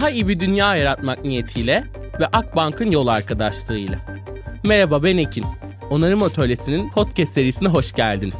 Daha iyi bir dünya yaratmak niyetiyle ve Akbank'ın yol arkadaşlığıyla. Merhaba ben Ekin. Onarım Atölyesi'nin podcast serisine hoş geldiniz.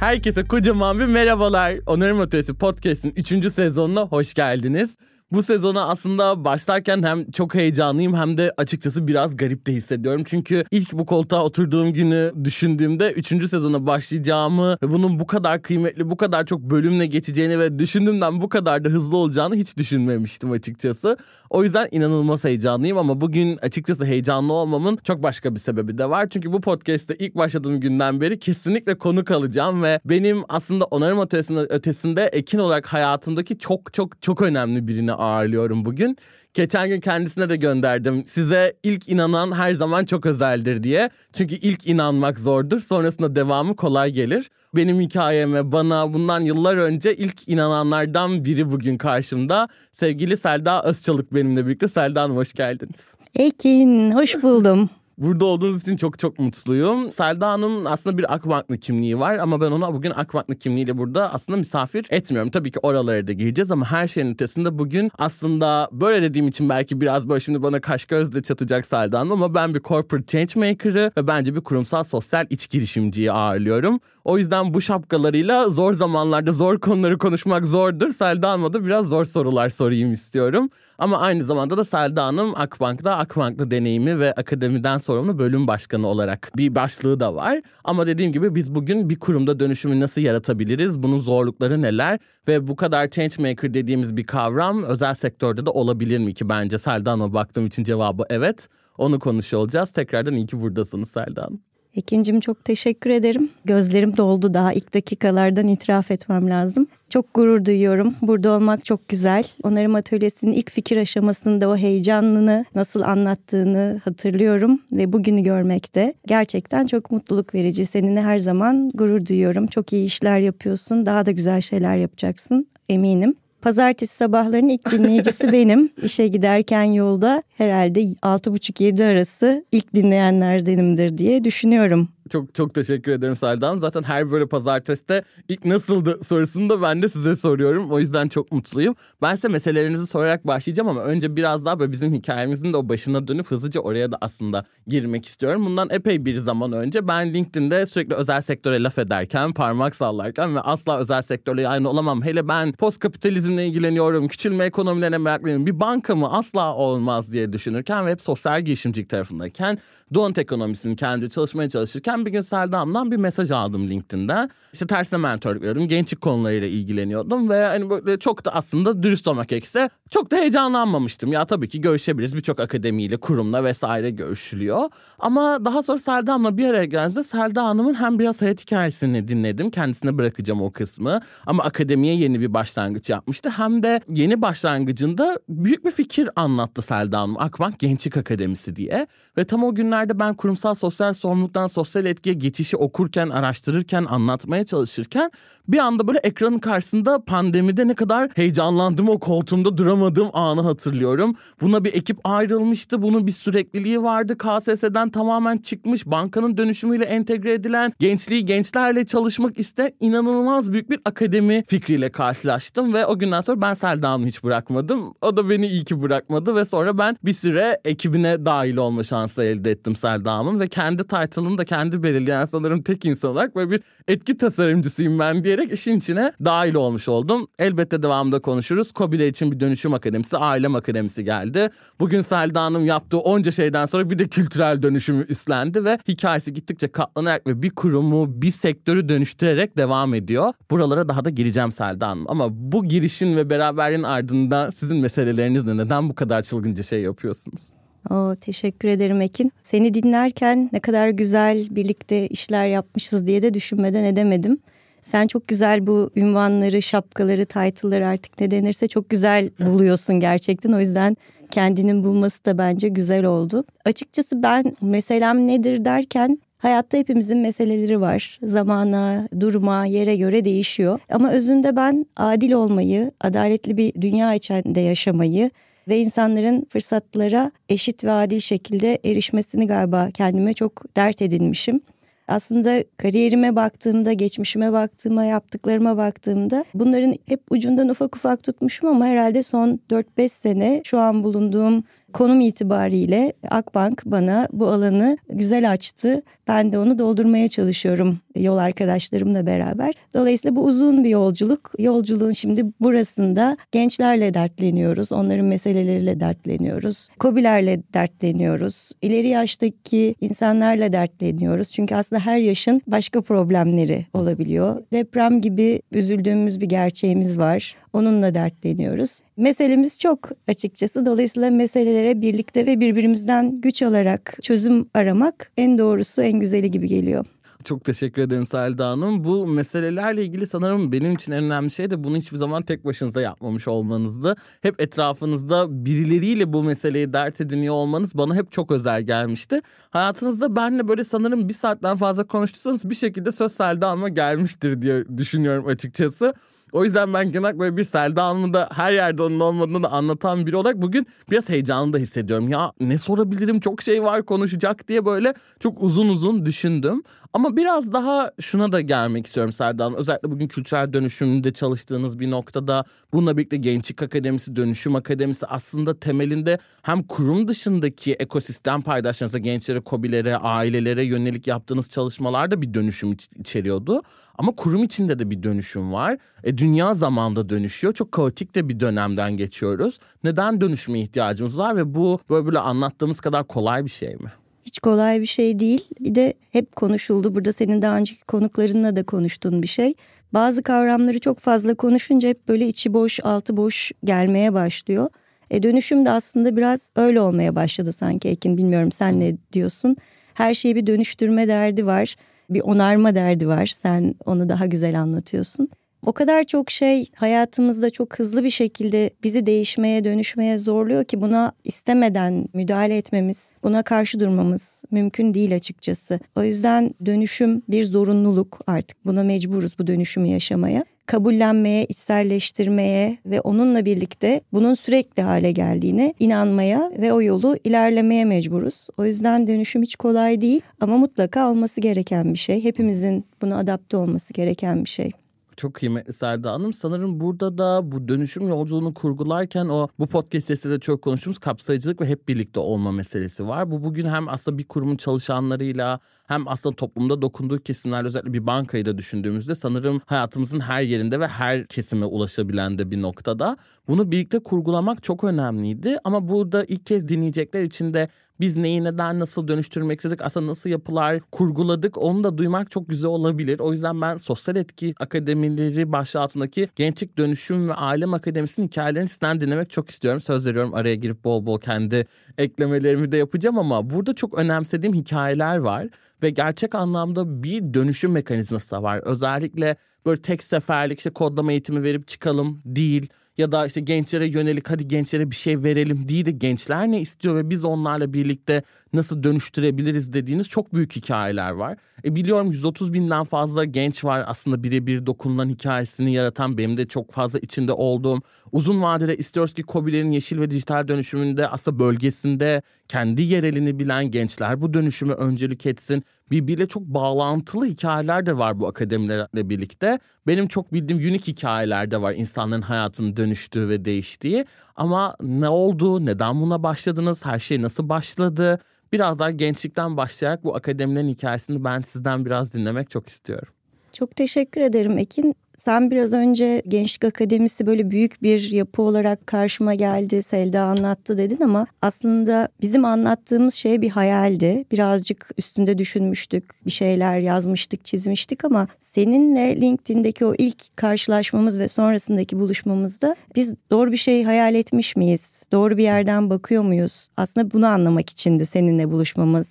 Herkese kocaman bir merhabalar. Onarım Atölyesi Podcast'in 3. sezonuna hoş geldiniz. Bu sezona aslında başlarken hem çok heyecanlıyım hem de açıkçası biraz garip de hissediyorum. Çünkü ilk bu koltuğa oturduğum günü düşündüğümde 3. sezona başlayacağımı ve bunun bu kadar kıymetli, bu kadar çok bölümle geçeceğini ve düşündüğümden bu kadar da hızlı olacağını hiç düşünmemiştim açıkçası. O yüzden inanılmaz heyecanlıyım ama bugün açıkçası heyecanlı olmamın çok başka bir sebebi de var. Çünkü bu podcast'te ilk başladığım günden beri kesinlikle konuk alacağım ve benim aslında onarım ötesinde, ötesinde Ekin olarak hayatımdaki çok çok çok önemli birini ağırlıyorum bugün. Geçen gün kendisine de gönderdim. Size ilk inanan her zaman çok özeldir diye. Çünkü ilk inanmak zordur. Sonrasında devamı kolay gelir. Benim hikayeme bana bundan yıllar önce ilk inananlardan biri bugün karşımda. Sevgili Selda Özçalık benimle birlikte. Selda Hanım hoş geldiniz. Ekin hoş buldum. Burada olduğunuz için çok çok mutluyum. Selda aslında bir Akbanklı kimliği var ama ben ona bugün Akbanklı kimliğiyle burada aslında misafir etmiyorum. Tabii ki oralara da gireceğiz ama her şeyin ötesinde bugün aslında böyle dediğim için belki biraz böyle şimdi bana kaş gözle çatacak Selda ama ben bir corporate change maker'ı ve bence bir kurumsal sosyal iç girişimciyi ağırlıyorum. O yüzden bu şapkalarıyla zor zamanlarda zor konuları konuşmak zordur. Selda Hanım'a da biraz zor sorular sorayım istiyorum. Ama aynı zamanda da Selda Hanım Akbank'ta Akbank'ta deneyimi ve akademiden sorumlu bölüm başkanı olarak bir başlığı da var. Ama dediğim gibi biz bugün bir kurumda dönüşümü nasıl yaratabiliriz? Bunun zorlukları neler? Ve bu kadar change maker dediğimiz bir kavram özel sektörde de olabilir mi ki? Bence Selda Hanım'a baktığım için cevabı evet. Onu konuşuyor olacağız. Tekrardan iyi ki buradasınız Selda Hanım. Ekincim çok teşekkür ederim. Gözlerim doldu daha ilk dakikalardan itiraf etmem lazım. Çok gurur duyuyorum. Burada olmak çok güzel. Onarım Atölyesi'nin ilk fikir aşamasında o heyecanını nasıl anlattığını hatırlıyorum ve bugünü görmekte gerçekten çok mutluluk verici. Seninle her zaman gurur duyuyorum. Çok iyi işler yapıyorsun. Daha da güzel şeyler yapacaksın eminim. Pazartesi sabahlarının ilk dinleyicisi benim. İşe giderken yolda herhalde 6.30-7 arası ilk dinleyenlerdenimdir diye düşünüyorum. Çok çok teşekkür ederim Seldan. Zaten her böyle pazarteside ilk nasıldı sorusunu da ben de size soruyorum. O yüzden çok mutluyum. Ben size meselelerinizi sorarak başlayacağım ama önce biraz daha böyle bizim hikayemizin de o başına dönüp hızlıca oraya da aslında girmek istiyorum. Bundan epey bir zaman önce ben LinkedIn'de sürekli özel sektöre laf ederken, parmak sallarken ve asla özel sektörle aynı olamam. Hele ben post kapitalizmle ilgileniyorum, küçülme ekonomilerine meraklıyım. Bir banka mı asla olmaz diye düşünürken ve hep sosyal girişimcilik tarafındayken Donut ekonomisini kendi çalışmaya çalışırken bir gün Selda'mdan bir mesaj aldım LinkedIn'de. İşte tersine mentorluk veriyordum. Gençlik konularıyla ilgileniyordum ve hani böyle çok da aslında dürüst olmak gerekirse çok da heyecanlanmamıştım. Ya tabii ki görüşebiliriz. Birçok akademiyle, kurumla vesaire görüşülüyor. Ama daha sonra Selda'mla bir araya geldiğimizde Selda Hanım'ın hem biraz hayat hikayesini dinledim. Kendisine bırakacağım o kısmı. Ama akademiye yeni bir başlangıç yapmıştı. Hem de yeni başlangıcında büyük bir fikir anlattı Selda Hanım. Akbank Gençlik Akademisi diye. Ve tam o günlerde ben kurumsal sosyal sorumluluktan sosyal etkiye geçişi okurken, araştırırken, anlatmaya çalışırken bir anda böyle ekranın karşısında pandemide ne kadar heyecanlandım o koltuğumda duramadığım anı hatırlıyorum. Buna bir ekip ayrılmıştı. Bunun bir sürekliliği vardı. KSS'den tamamen çıkmış. Bankanın dönüşümüyle entegre edilen gençliği gençlerle çalışmak iste inanılmaz büyük bir akademi fikriyle karşılaştım ve o günden sonra ben Selda Hanım'ı hiç bırakmadım. O da beni iyi ki bırakmadı ve sonra ben bir süre ekibine dahil olma şansı elde ettim Selda Hanım'ın ve kendi title'ını da kendi belirleyen sanırım tek insan olarak böyle bir etki tasarımcısıyım ben diyerek işin içine dahil olmuş oldum. Elbette devamında konuşuruz. Kobiler için bir dönüşüm akademisi, ailem akademisi geldi. Bugün Selda Hanım yaptığı onca şeyden sonra bir de kültürel dönüşümü üstlendi ve hikayesi gittikçe katlanarak ve bir kurumu, bir sektörü dönüştürerek devam ediyor. Buralara daha da gireceğim Selda Hanım. Ama bu girişin ve beraberliğin ardında sizin meseleleriniz ne? Neden bu kadar çılgınca şey yapıyorsunuz? Oo, teşekkür ederim Ekin. Seni dinlerken ne kadar güzel birlikte işler yapmışız diye de düşünmeden edemedim. Sen çok güzel bu ünvanları, şapkaları, title'ları artık ne denirse çok güzel buluyorsun gerçekten. O yüzden kendinin bulması da bence güzel oldu. Açıkçası ben meselem nedir derken Hayatta hepimizin meseleleri var. Zamana, duruma, yere göre değişiyor. Ama özünde ben adil olmayı, adaletli bir dünya içinde yaşamayı ve insanların fırsatlara eşit ve adil şekilde erişmesini galiba kendime çok dert edinmişim. Aslında kariyerime baktığımda, geçmişime baktığıma, yaptıklarıma baktığımda bunların hep ucundan ufak ufak tutmuşum ama herhalde son 4-5 sene şu an bulunduğum konum itibariyle Akbank bana bu alanı güzel açtı. Ben de onu doldurmaya çalışıyorum yol arkadaşlarımla beraber. Dolayısıyla bu uzun bir yolculuk. Yolculuğun şimdi burasında gençlerle dertleniyoruz. Onların meseleleriyle dertleniyoruz. Kobilerle dertleniyoruz. İleri yaştaki insanlarla dertleniyoruz. Çünkü aslında her yaşın başka problemleri olabiliyor. Deprem gibi üzüldüğümüz bir gerçeğimiz var. Onunla dertleniyoruz. Meselemiz çok açıkçası. Dolayısıyla meselelere birlikte ve birbirimizden güç alarak çözüm aramak en doğrusu en güzeli gibi geliyor. Çok teşekkür ederim Selda Hanım. Bu meselelerle ilgili sanırım benim için en önemli şey de bunu hiçbir zaman tek başınıza yapmamış olmanızdı. Hep etrafınızda birileriyle bu meseleyi dert ediniyor olmanız bana hep çok özel gelmişti. Hayatınızda benle böyle sanırım bir saatten fazla konuştuysanız bir şekilde söz Selda Hanım'a gelmiştir diye düşünüyorum açıkçası. O yüzden ben genel böyle bir Selda Hanım'ı da her yerde onun olmadığını anlatan biri olarak bugün biraz heyecanlı da hissediyorum. Ya ne sorabilirim çok şey var konuşacak diye böyle çok uzun uzun düşündüm. Ama biraz daha şuna da gelmek istiyorum Selda Hanım. Özellikle bugün kültürel dönüşümde çalıştığınız bir noktada bununla birlikte Gençlik Akademisi, Dönüşüm Akademisi aslında temelinde hem kurum dışındaki ekosistem paydaşlarınıza, gençlere, kobilere, ailelere yönelik yaptığınız çalışmalarda bir dönüşüm içeriyordu. Ama kurum içinde de bir dönüşüm var. E, dünya zamanda dönüşüyor. Çok kaotik de bir dönemden geçiyoruz. Neden dönüşme ihtiyacımız var ve bu böyle, böyle anlattığımız kadar kolay bir şey mi? Hiç kolay bir şey değil. Bir de hep konuşuldu. Burada senin daha önceki konuklarınla da konuştuğun bir şey. Bazı kavramları çok fazla konuşunca hep böyle içi boş, altı boş gelmeye başlıyor. E dönüşüm de aslında biraz öyle olmaya başladı sanki Ekin. Bilmiyorum sen ne diyorsun? Her şeyi bir dönüştürme derdi var. Bir onarma derdi var. Sen onu daha güzel anlatıyorsun. O kadar çok şey hayatımızda çok hızlı bir şekilde bizi değişmeye, dönüşmeye zorluyor ki buna istemeden müdahale etmemiz, buna karşı durmamız mümkün değil açıkçası. O yüzden dönüşüm bir zorunluluk artık. Buna mecburuz bu dönüşümü yaşamaya kabullenmeye, içselleştirmeye ve onunla birlikte bunun sürekli hale geldiğine inanmaya ve o yolu ilerlemeye mecburuz. O yüzden dönüşüm hiç kolay değil ama mutlaka olması gereken bir şey. Hepimizin buna adapte olması gereken bir şey. Çok kıymetli Selda Hanım. Sanırım burada da bu dönüşüm yolculuğunu kurgularken o bu podcast sesinde çok konuştuğumuz kapsayıcılık ve hep birlikte olma meselesi var. Bu bugün hem aslında bir kurumun çalışanlarıyla hem aslında toplumda dokunduğu kesimlerle özellikle bir bankayı da düşündüğümüzde sanırım hayatımızın her yerinde ve her kesime ulaşabilen de bir noktada. Bunu birlikte kurgulamak çok önemliydi ama burada ilk kez dinleyecekler için de biz neyi neden nasıl dönüştürmek istedik aslında nasıl yapılar kurguladık onu da duymak çok güzel olabilir. O yüzden ben sosyal etki akademileri başlığı altındaki gençlik dönüşüm ve ailem akademisinin hikayelerini sizden dinlemek çok istiyorum. Söz veriyorum araya girip bol bol kendi eklemelerimi de yapacağım ama burada çok önemsediğim hikayeler var ve gerçek anlamda bir dönüşüm mekanizması da var. Özellikle böyle tek seferlik işte kodlama eğitimi verip çıkalım değil ya da işte gençlere yönelik hadi gençlere bir şey verelim. Değil de gençler ne istiyor ve biz onlarla birlikte nasıl dönüştürebiliriz dediğiniz çok büyük hikayeler var. E biliyorum 130 binden fazla genç var aslında birebir dokunulan hikayesini yaratan benim de çok fazla içinde olduğum. Uzun vadede istiyoruz ki COBİ'lerin yeşil ve dijital dönüşümünde aslında bölgesinde kendi yerelini bilen gençler bu dönüşümü öncelik etsin. Birbiriyle çok bağlantılı hikayeler de var bu akademilerle birlikte. Benim çok bildiğim unik hikayeler de var insanların hayatının dönüştüğü ve değiştiği. Ama ne oldu, neden buna başladınız, her şey nasıl başladı? Biraz daha gençlikten başlayarak bu akademilerin hikayesini ben sizden biraz dinlemek çok istiyorum. Çok teşekkür ederim Ekin. Sen biraz önce Gençlik Akademisi böyle büyük bir yapı olarak karşıma geldi, Selda anlattı dedin ama aslında bizim anlattığımız şey bir hayaldi. Birazcık üstünde düşünmüştük, bir şeyler yazmıştık, çizmiştik ama seninle LinkedIn'deki o ilk karşılaşmamız ve sonrasındaki buluşmamızda biz doğru bir şey hayal etmiş miyiz? Doğru bir yerden bakıyor muyuz? Aslında bunu anlamak için de seninle buluşmamız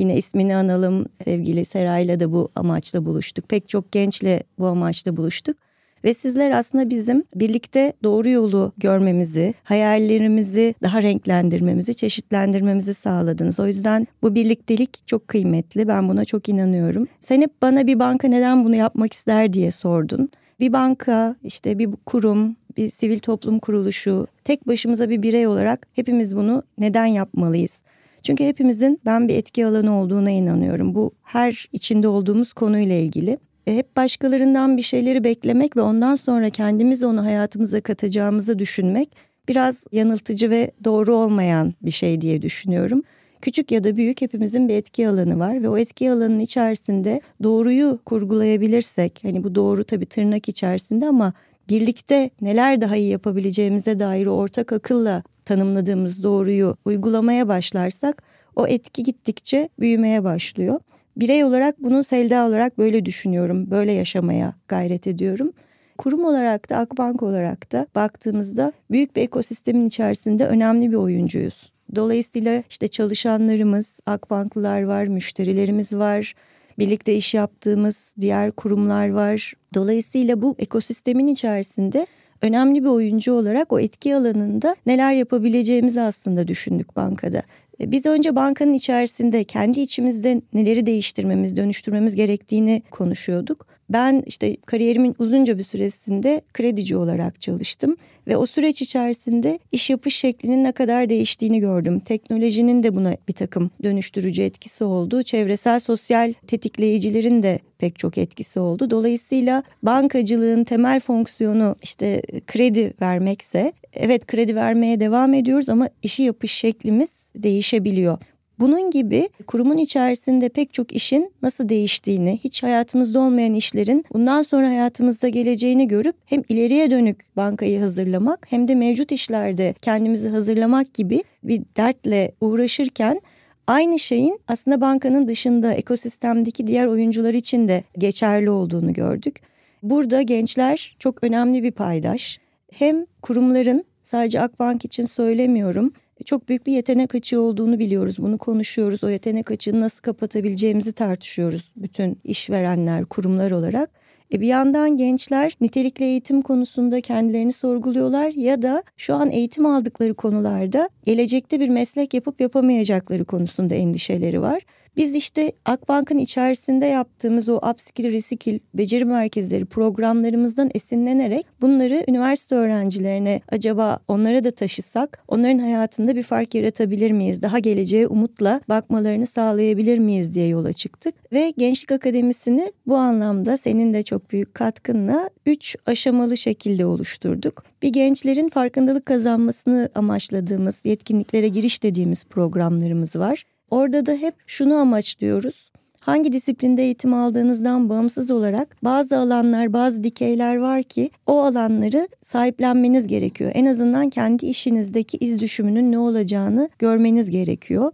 Yine ismini analım sevgili Seray'la da bu amaçla buluştuk. Pek çok gençle bu amaçla buluştuk. Ve sizler aslında bizim birlikte doğru yolu görmemizi, hayallerimizi daha renklendirmemizi, çeşitlendirmemizi sağladınız. O yüzden bu birliktelik çok kıymetli. Ben buna çok inanıyorum. Sen hep bana bir banka neden bunu yapmak ister diye sordun. Bir banka, işte bir kurum, bir sivil toplum kuruluşu, tek başımıza bir birey olarak hepimiz bunu neden yapmalıyız? Çünkü hepimizin ben bir etki alanı olduğuna inanıyorum. Bu her içinde olduğumuz konuyla ilgili. E, hep başkalarından bir şeyleri beklemek ve ondan sonra kendimiz onu hayatımıza katacağımızı düşünmek biraz yanıltıcı ve doğru olmayan bir şey diye düşünüyorum. Küçük ya da büyük hepimizin bir etki alanı var ve o etki alanının içerisinde doğruyu kurgulayabilirsek hani bu doğru tabii tırnak içerisinde ama birlikte neler daha iyi yapabileceğimize dair ortak akılla tanımladığımız doğruyu uygulamaya başlarsak o etki gittikçe büyümeye başlıyor. Birey olarak bunu Selda olarak böyle düşünüyorum. Böyle yaşamaya gayret ediyorum. Kurum olarak da Akbank olarak da baktığımızda büyük bir ekosistemin içerisinde önemli bir oyuncuyuz. Dolayısıyla işte çalışanlarımız, Akbanklılar var, müşterilerimiz var, birlikte iş yaptığımız diğer kurumlar var. Dolayısıyla bu ekosistemin içerisinde önemli bir oyuncu olarak o etki alanında neler yapabileceğimizi aslında düşündük bankada. E, biz önce bankanın içerisinde kendi içimizde neleri değiştirmemiz, dönüştürmemiz gerektiğini konuşuyorduk. Ben işte kariyerimin uzunca bir süresinde kredici olarak çalıştım ve o süreç içerisinde iş yapış şeklinin ne kadar değiştiğini gördüm. Teknolojinin de buna bir takım dönüştürücü etkisi oldu. Çevresel sosyal tetikleyicilerin de pek çok etkisi oldu. Dolayısıyla bankacılığın temel fonksiyonu işte kredi vermekse evet kredi vermeye devam ediyoruz ama işi yapış şeklimiz değişebiliyor. Bunun gibi kurumun içerisinde pek çok işin nasıl değiştiğini, hiç hayatımızda olmayan işlerin bundan sonra hayatımızda geleceğini görüp hem ileriye dönük bankayı hazırlamak hem de mevcut işlerde kendimizi hazırlamak gibi bir dertle uğraşırken aynı şeyin aslında bankanın dışında ekosistemdeki diğer oyuncular için de geçerli olduğunu gördük. Burada gençler çok önemli bir paydaş. Hem kurumların sadece Akbank için söylemiyorum çok büyük bir yetenek açığı olduğunu biliyoruz. Bunu konuşuyoruz. O yetenek açığını nasıl kapatabileceğimizi tartışıyoruz bütün işverenler, kurumlar olarak. E bir yandan gençler nitelikli eğitim konusunda kendilerini sorguluyorlar ya da şu an eğitim aldıkları konularda gelecekte bir meslek yapıp yapamayacakları konusunda endişeleri var. Biz işte Akbank'ın içerisinde yaptığımız o upskill, reskill, beceri merkezleri programlarımızdan esinlenerek bunları üniversite öğrencilerine acaba onlara da taşısak onların hayatında bir fark yaratabilir miyiz? Daha geleceğe umutla bakmalarını sağlayabilir miyiz diye yola çıktık. Ve Gençlik Akademisi'ni bu anlamda senin de çok büyük katkınla üç aşamalı şekilde oluşturduk. Bir gençlerin farkındalık kazanmasını amaçladığımız yetkinliklere giriş dediğimiz programlarımız var. Orada da hep şunu amaçlıyoruz. Hangi disiplinde eğitim aldığınızdan bağımsız olarak bazı alanlar, bazı dikeyler var ki o alanları sahiplenmeniz gerekiyor. En azından kendi işinizdeki iz düşümünün ne olacağını görmeniz gerekiyor.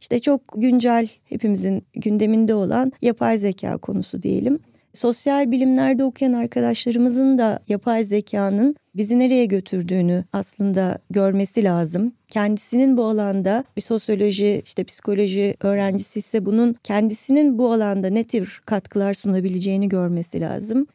İşte çok güncel hepimizin gündeminde olan yapay zeka konusu diyelim. Sosyal bilimlerde okuyan arkadaşlarımızın da yapay zekanın bizi nereye götürdüğünü aslında görmesi lazım. Kendisinin bu alanda bir sosyoloji, işte psikoloji öğrencisi ise bunun kendisinin bu alanda ne tür katkılar sunabileceğini görmesi lazım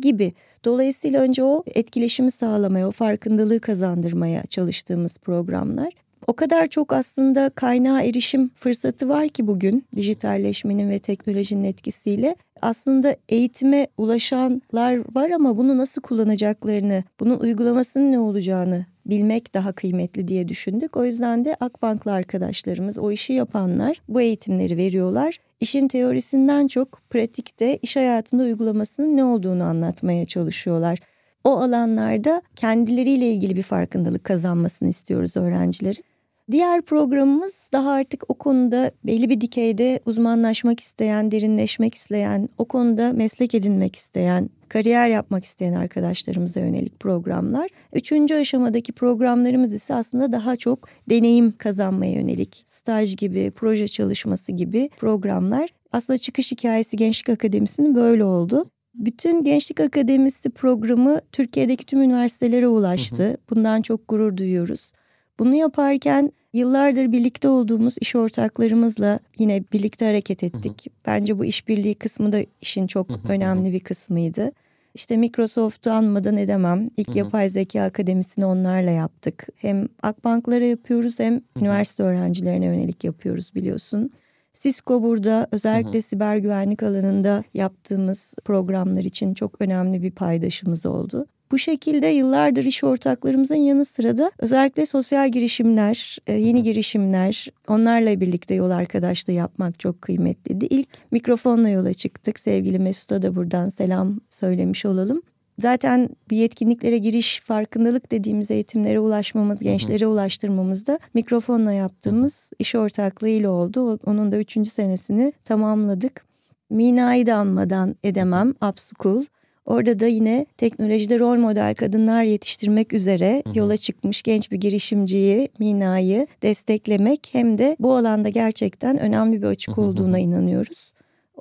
gibi. Dolayısıyla önce o etkileşimi sağlamaya, o farkındalığı kazandırmaya çalıştığımız programlar. O kadar çok aslında kaynağa erişim fırsatı var ki bugün dijitalleşmenin ve teknolojinin etkisiyle aslında eğitime ulaşanlar var ama bunu nasıl kullanacaklarını, bunun uygulamasının ne olacağını bilmek daha kıymetli diye düşündük. O yüzden de Akbanklı arkadaşlarımız, o işi yapanlar bu eğitimleri veriyorlar. İşin teorisinden çok pratikte iş hayatında uygulamasının ne olduğunu anlatmaya çalışıyorlar. O alanlarda kendileriyle ilgili bir farkındalık kazanmasını istiyoruz öğrencilerin. Diğer programımız daha artık o konuda belli bir dikeyde uzmanlaşmak isteyen, derinleşmek isteyen, o konuda meslek edinmek isteyen, kariyer yapmak isteyen arkadaşlarımıza yönelik programlar. Üçüncü aşamadaki programlarımız ise aslında daha çok deneyim kazanmaya yönelik. Staj gibi, proje çalışması gibi programlar. Aslında çıkış hikayesi Gençlik Akademisi'nin böyle oldu. Bütün Gençlik Akademisi programı Türkiye'deki tüm üniversitelere ulaştı. Bundan çok gurur duyuyoruz. Bunu yaparken yıllardır birlikte olduğumuz iş ortaklarımızla yine birlikte hareket ettik. Hı hı. Bence bu işbirliği kısmı da işin çok hı hı. önemli bir kısmıydı. İşte Microsoft'u anmadan edemem. İlk hı hı. yapay zeka akademisini onlarla yaptık. Hem akbanklara yapıyoruz hem hı hı. üniversite öğrencilerine yönelik yapıyoruz biliyorsun. Cisco burada özellikle hı hı. siber güvenlik alanında yaptığımız programlar için çok önemli bir paydaşımız oldu. Bu şekilde yıllardır iş ortaklarımızın yanı sıra da özellikle sosyal girişimler, e, yeni girişimler, onlarla birlikte yol arkadaşlığı yapmak çok kıymetliydi. İlk mikrofonla yola çıktık. Sevgili Mesut'a da buradan selam söylemiş olalım. Zaten bir yetkinliklere giriş, farkındalık dediğimiz eğitimlere ulaşmamız, gençlere ulaştırmamız da mikrofonla yaptığımız iş ortaklığıyla oldu. Onun da üçüncü senesini tamamladık. Mina'yı da anmadan edemem, Upschool. Orada da yine teknolojide rol model kadınlar yetiştirmek üzere yola çıkmış genç bir girişimciyi, Mina'yı desteklemek hem de bu alanda gerçekten önemli bir açık olduğuna inanıyoruz.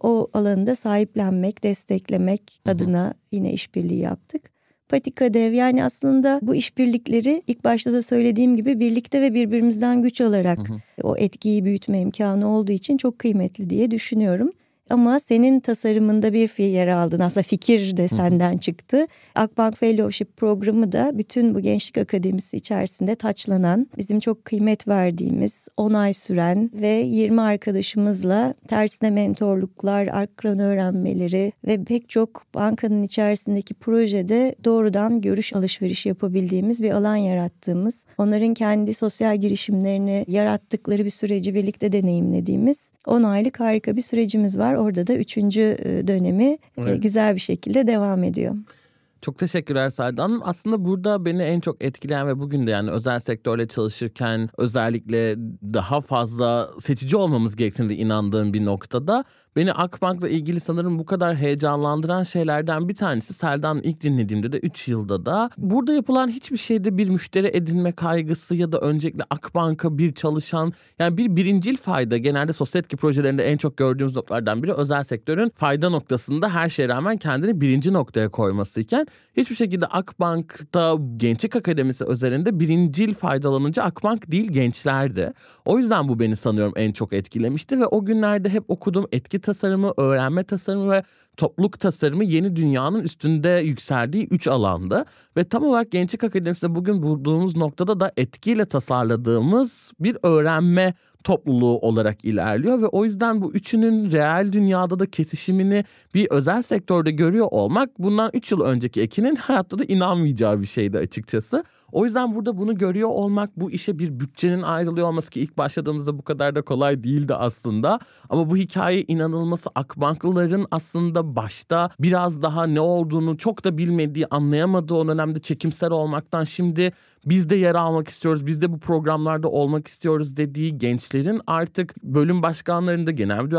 O alanı sahiplenmek, desteklemek adına yine işbirliği yaptık. Patika Dev yani aslında bu işbirlikleri ilk başta da söylediğim gibi birlikte ve birbirimizden güç alarak o etkiyi büyütme imkanı olduğu için çok kıymetli diye düşünüyorum. Ama senin tasarımında bir yer aldın. Aslında fikir de senden çıktı. Akbank Fellowship programı da bütün bu gençlik akademisi içerisinde taçlanan, bizim çok kıymet verdiğimiz 10 ay süren ve 20 arkadaşımızla tersine mentorluklar, akran öğrenmeleri ve pek çok bankanın içerisindeki projede doğrudan görüş alışverişi yapabildiğimiz bir alan yarattığımız, onların kendi sosyal girişimlerini yarattıkları bir süreci birlikte deneyimlediğimiz 10 aylık harika bir sürecimiz var. Orada da üçüncü e, dönemi e, evet. güzel bir şekilde devam ediyor. Çok teşekkürler Sayda Hanım. Aslında burada beni en çok etkileyen ve bugün de yani özel sektörle çalışırken özellikle daha fazla seçici olmamız gerektiğine inandığım bir noktada Beni Akbank'la ilgili sanırım bu kadar heyecanlandıran şeylerden bir tanesi Seldan ilk dinlediğimde de 3 yılda da burada yapılan hiçbir şeyde bir müşteri edinme kaygısı ya da öncelikle Akbank'a bir çalışan yani bir birincil fayda genelde sosyal etki projelerinde en çok gördüğümüz noktalardan biri özel sektörün fayda noktasında her şeye rağmen kendini birinci noktaya koymasıyken hiçbir şekilde Akbank'ta Gençlik Akademisi özelinde birincil faydalanıcı Akbank değil gençlerdi. O yüzden bu beni sanıyorum en çok etkilemişti ve o günlerde hep okuduğum etki tasarımı, öğrenme tasarımı ve topluluk tasarımı yeni dünyanın üstünde yükseldiği üç alanda ve tam olarak Gençlik Akademisi'nde bugün bulduğumuz noktada da etkiyle tasarladığımız bir öğrenme topluluğu olarak ilerliyor ve o yüzden bu üçünün reel dünyada da kesişimini bir özel sektörde görüyor olmak bundan 3 yıl önceki Ekin'in hayatta da inanmayacağı bir şeydi açıkçası. O yüzden burada bunu görüyor olmak bu işe bir bütçenin ayrılıyor olması ki ilk başladığımızda bu kadar da kolay değildi aslında. Ama bu hikaye inanılması Akbanklıların aslında başta biraz daha ne olduğunu çok da bilmediği anlayamadığı o dönemde çekimsel olmaktan şimdi biz de yer almak istiyoruz, biz de bu programlarda olmak istiyoruz dediği gençlerin artık bölüm başkanlarında, genel müdür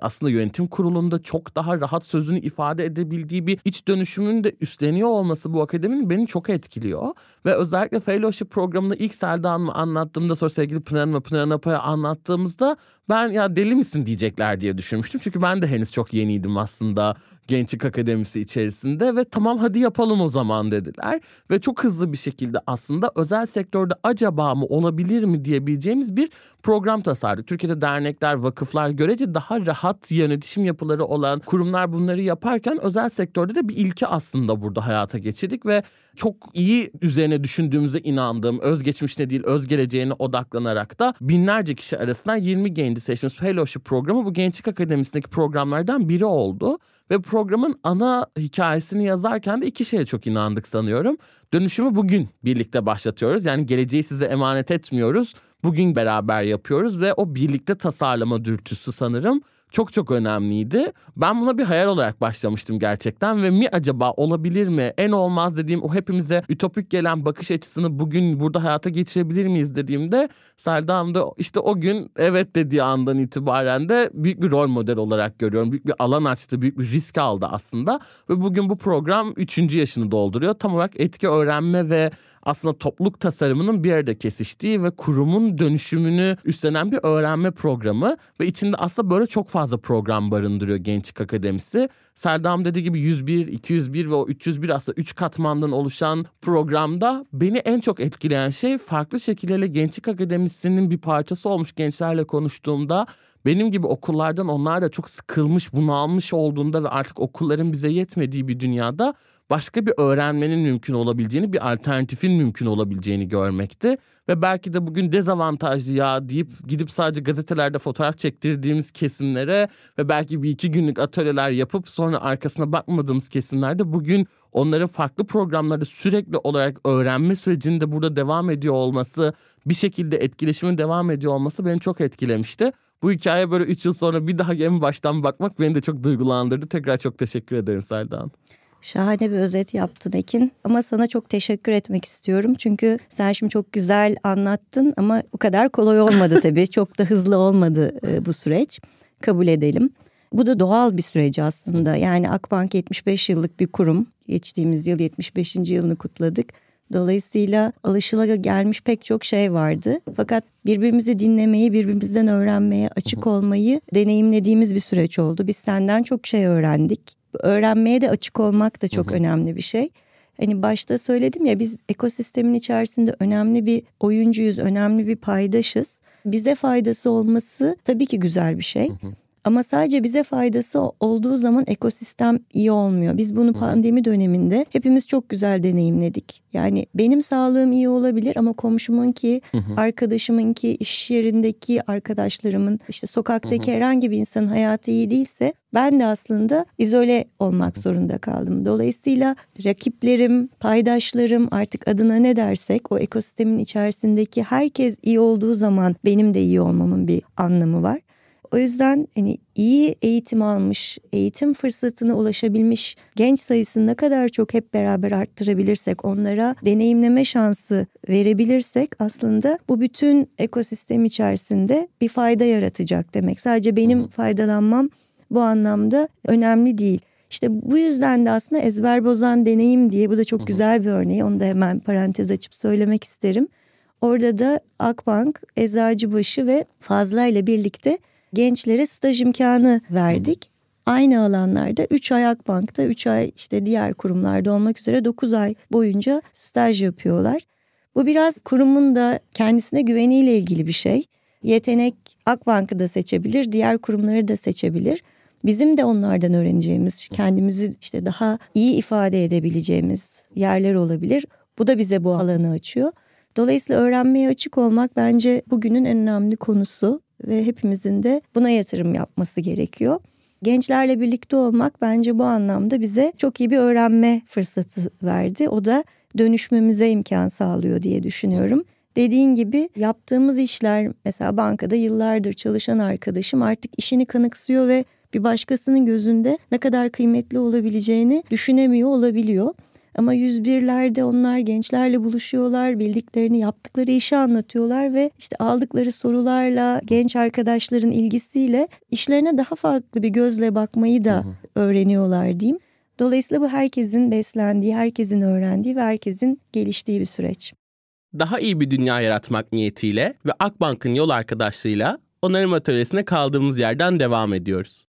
aslında yönetim kurulunda çok daha rahat sözünü ifade edebildiği bir iç dönüşümün de üstleniyor olması bu akademinin beni çok etkiliyor. Ve özellikle fellowship programını ilk Selda Hanım'a anlattığımda sonra sevgili Pınar Hanım'a Pınar Napa'ya anlattığımızda ben ya deli misin diyecekler diye düşünmüştüm. Çünkü ben de henüz çok yeniydim aslında Gençlik Akademisi içerisinde ve tamam hadi yapalım o zaman dediler. Ve çok hızlı bir şekilde aslında özel sektörde acaba mı olabilir mi diyebileceğimiz bir program tasarladık. Türkiye'de dernekler, vakıflar görece daha rahat yönetişim yapıları olan kurumlar bunları yaparken özel sektörde de bir ilki aslında burada hayata geçirdik ve çok iyi üzerine düşündüğümüze inandığım özgeçmişine değil öz geleceğine odaklanarak da binlerce kişi arasından 20 genci seçmiş fellowship programı bu Gençlik Akademisi'ndeki programlardan biri oldu. Ve programın ana hikayesini yazarken de iki şeye çok inandık sanıyorum. Dönüşümü bugün birlikte başlatıyoruz. Yani geleceği size emanet etmiyoruz. Bugün beraber yapıyoruz ve o birlikte tasarlama dürtüsü sanırım çok çok önemliydi. Ben buna bir hayal olarak başlamıştım gerçekten ve mi acaba olabilir mi? En olmaz dediğim o hepimize ütopik gelen bakış açısını bugün burada hayata geçirebilir miyiz dediğimde Selda da işte o gün evet dediği andan itibaren de büyük bir rol model olarak görüyorum. Büyük bir alan açtı, büyük bir risk aldı aslında ve bugün bu program üçüncü yaşını dolduruyor. Tam olarak etki öğrenme ve aslında topluluk tasarımının bir arada kesiştiği ve kurumun dönüşümünü üstlenen bir öğrenme programı ve içinde aslında böyle çok fazla program barındırıyor Gençlik Akademisi. Serdam dediği gibi 101, 201 ve o 301 aslında 3 katmandan oluşan programda beni en çok etkileyen şey farklı şekillerle Gençlik Akademisi'nin bir parçası olmuş gençlerle konuştuğumda benim gibi okullardan onlar da çok sıkılmış, bunalmış olduğunda ve artık okulların bize yetmediği bir dünyada başka bir öğrenmenin mümkün olabileceğini, bir alternatifin mümkün olabileceğini görmekti. Ve belki de bugün dezavantajlı ya deyip gidip sadece gazetelerde fotoğraf çektirdiğimiz kesimlere ve belki bir iki günlük atölyeler yapıp sonra arkasına bakmadığımız kesimlerde bugün onların farklı programlarda sürekli olarak öğrenme sürecinde burada devam ediyor olması, bir şekilde etkileşimin devam ediyor olması beni çok etkilemişti. Bu hikaye böyle 3 yıl sonra bir daha en baştan bakmak beni de çok duygulandırdı. Tekrar çok teşekkür ederim Selda Şahane bir özet yaptın Ekin ama sana çok teşekkür etmek istiyorum. Çünkü sen şimdi çok güzel anlattın ama bu kadar kolay olmadı tabii. çok da hızlı olmadı e, bu süreç. Kabul edelim. Bu da doğal bir süreç aslında. Yani Akbank 75 yıllık bir kurum. Geçtiğimiz yıl 75. yılını kutladık. Dolayısıyla gelmiş pek çok şey vardı. Fakat birbirimizi dinlemeyi, birbirimizden öğrenmeye, açık olmayı deneyimlediğimiz bir süreç oldu. Biz senden çok şey öğrendik. Öğrenmeye de açık olmak da çok önemli bir şey. Hani başta söyledim ya biz ekosistemin içerisinde önemli bir oyuncuyuz, önemli bir paydaşız. Bize faydası olması tabii ki güzel bir şey. Hı hı. Ama sadece bize faydası olduğu zaman ekosistem iyi olmuyor. Biz bunu pandemi döneminde hepimiz çok güzel deneyimledik. Yani benim sağlığım iyi olabilir ama komşumun ki, arkadaşımın ki, iş yerindeki arkadaşlarımın, işte sokaktaki herhangi bir insanın hayatı iyi değilse ben de aslında izole olmak zorunda kaldım. Dolayısıyla rakiplerim, paydaşlarım artık adına ne dersek o ekosistemin içerisindeki herkes iyi olduğu zaman benim de iyi olmamın bir anlamı var. O yüzden hani iyi eğitim almış, eğitim fırsatına ulaşabilmiş genç sayısını ne kadar çok hep beraber arttırabilirsek, onlara deneyimleme şansı verebilirsek aslında bu bütün ekosistem içerisinde bir fayda yaratacak demek. Sadece benim faydalanmam bu anlamda önemli değil. İşte bu yüzden de aslında ezber bozan deneyim diye bu da çok güzel bir örneği. Onu da hemen parantez açıp söylemek isterim. Orada da Akbank, Eczacıbaşı ve Fazla ile birlikte gençlere staj imkanı verdik. Aynı alanlarda 3 ay Akbank'ta 3 ay işte diğer kurumlarda olmak üzere 9 ay boyunca staj yapıyorlar. Bu biraz kurumun da kendisine güveniyle ilgili bir şey. Yetenek Akbank'ı da seçebilir, diğer kurumları da seçebilir. Bizim de onlardan öğreneceğimiz, kendimizi işte daha iyi ifade edebileceğimiz yerler olabilir. Bu da bize bu alanı açıyor. Dolayısıyla öğrenmeye açık olmak bence bugünün en önemli konusu ve hepimizin de buna yatırım yapması gerekiyor. Gençlerle birlikte olmak bence bu anlamda bize çok iyi bir öğrenme fırsatı verdi. O da dönüşmemize imkan sağlıyor diye düşünüyorum. Dediğin gibi yaptığımız işler mesela bankada yıllardır çalışan arkadaşım artık işini kanıksıyor ve bir başkasının gözünde ne kadar kıymetli olabileceğini düşünemiyor olabiliyor. Ama 101'lerde onlar gençlerle buluşuyorlar, bildiklerini, yaptıkları işi anlatıyorlar ve işte aldıkları sorularla, genç arkadaşların ilgisiyle işlerine daha farklı bir gözle bakmayı da öğreniyorlar diyeyim. Dolayısıyla bu herkesin beslendiği, herkesin öğrendiği ve herkesin geliştiği bir süreç. Daha iyi bir dünya yaratmak niyetiyle ve Akbank'ın yol arkadaşlığıyla onarım atölyesine kaldığımız yerden devam ediyoruz.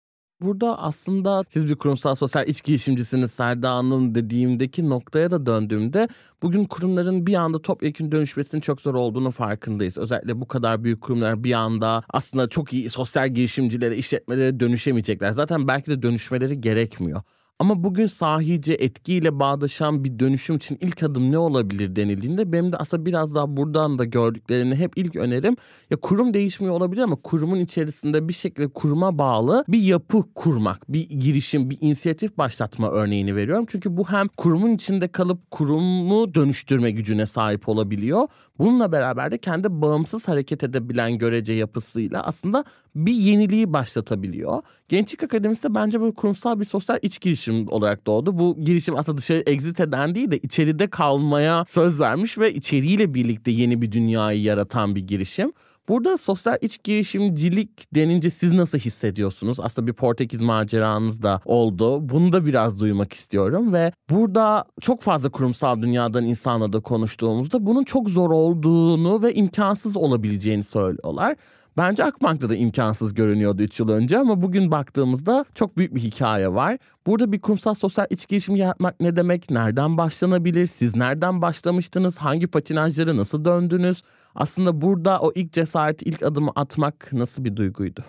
Burada aslında siz bir kurumsal sosyal iç girişimcisiniz Selda Hanım dediğimdeki noktaya da döndüğümde bugün kurumların bir anda topyekun dönüşmesinin çok zor olduğunu farkındayız. Özellikle bu kadar büyük kurumlar bir anda aslında çok iyi sosyal girişimcilere, işletmelere dönüşemeyecekler. Zaten belki de dönüşmeleri gerekmiyor. Ama bugün sahice etkiyle bağdaşan bir dönüşüm için ilk adım ne olabilir denildiğinde benim de aslında biraz daha buradan da gördüklerini hep ilk önerim ya kurum değişmiyor olabilir ama kurumun içerisinde bir şekilde kuruma bağlı bir yapı kurmak, bir girişim, bir inisiyatif başlatma örneğini veriyorum. Çünkü bu hem kurumun içinde kalıp kurumu dönüştürme gücüne sahip olabiliyor. Bununla beraber de kendi bağımsız hareket edebilen görece yapısıyla aslında bir yeniliği başlatabiliyor. Gençlik Akademisi de bence böyle kurumsal bir sosyal iç girişim olarak doğdu. Bu girişim aslında dışarı exit eden değil de içeride kalmaya söz vermiş ve içeriğiyle birlikte yeni bir dünyayı yaratan bir girişim. Burada sosyal iç girişimcilik denince siz nasıl hissediyorsunuz? Aslında bir Portekiz maceranız da oldu. Bunu da biraz duymak istiyorum ve burada çok fazla kurumsal dünyadan insanla da konuştuğumuzda bunun çok zor olduğunu ve imkansız olabileceğini söylüyorlar. Bence Akbank'ta da imkansız görünüyordu 3 yıl önce ama bugün baktığımızda çok büyük bir hikaye var. Burada bir kurumsal sosyal iç girişim yapmak ne demek? Nereden başlanabilir? Siz nereden başlamıştınız? Hangi patinajları nasıl döndünüz? Aslında burada o ilk cesareti, ilk adımı atmak nasıl bir duyguydu?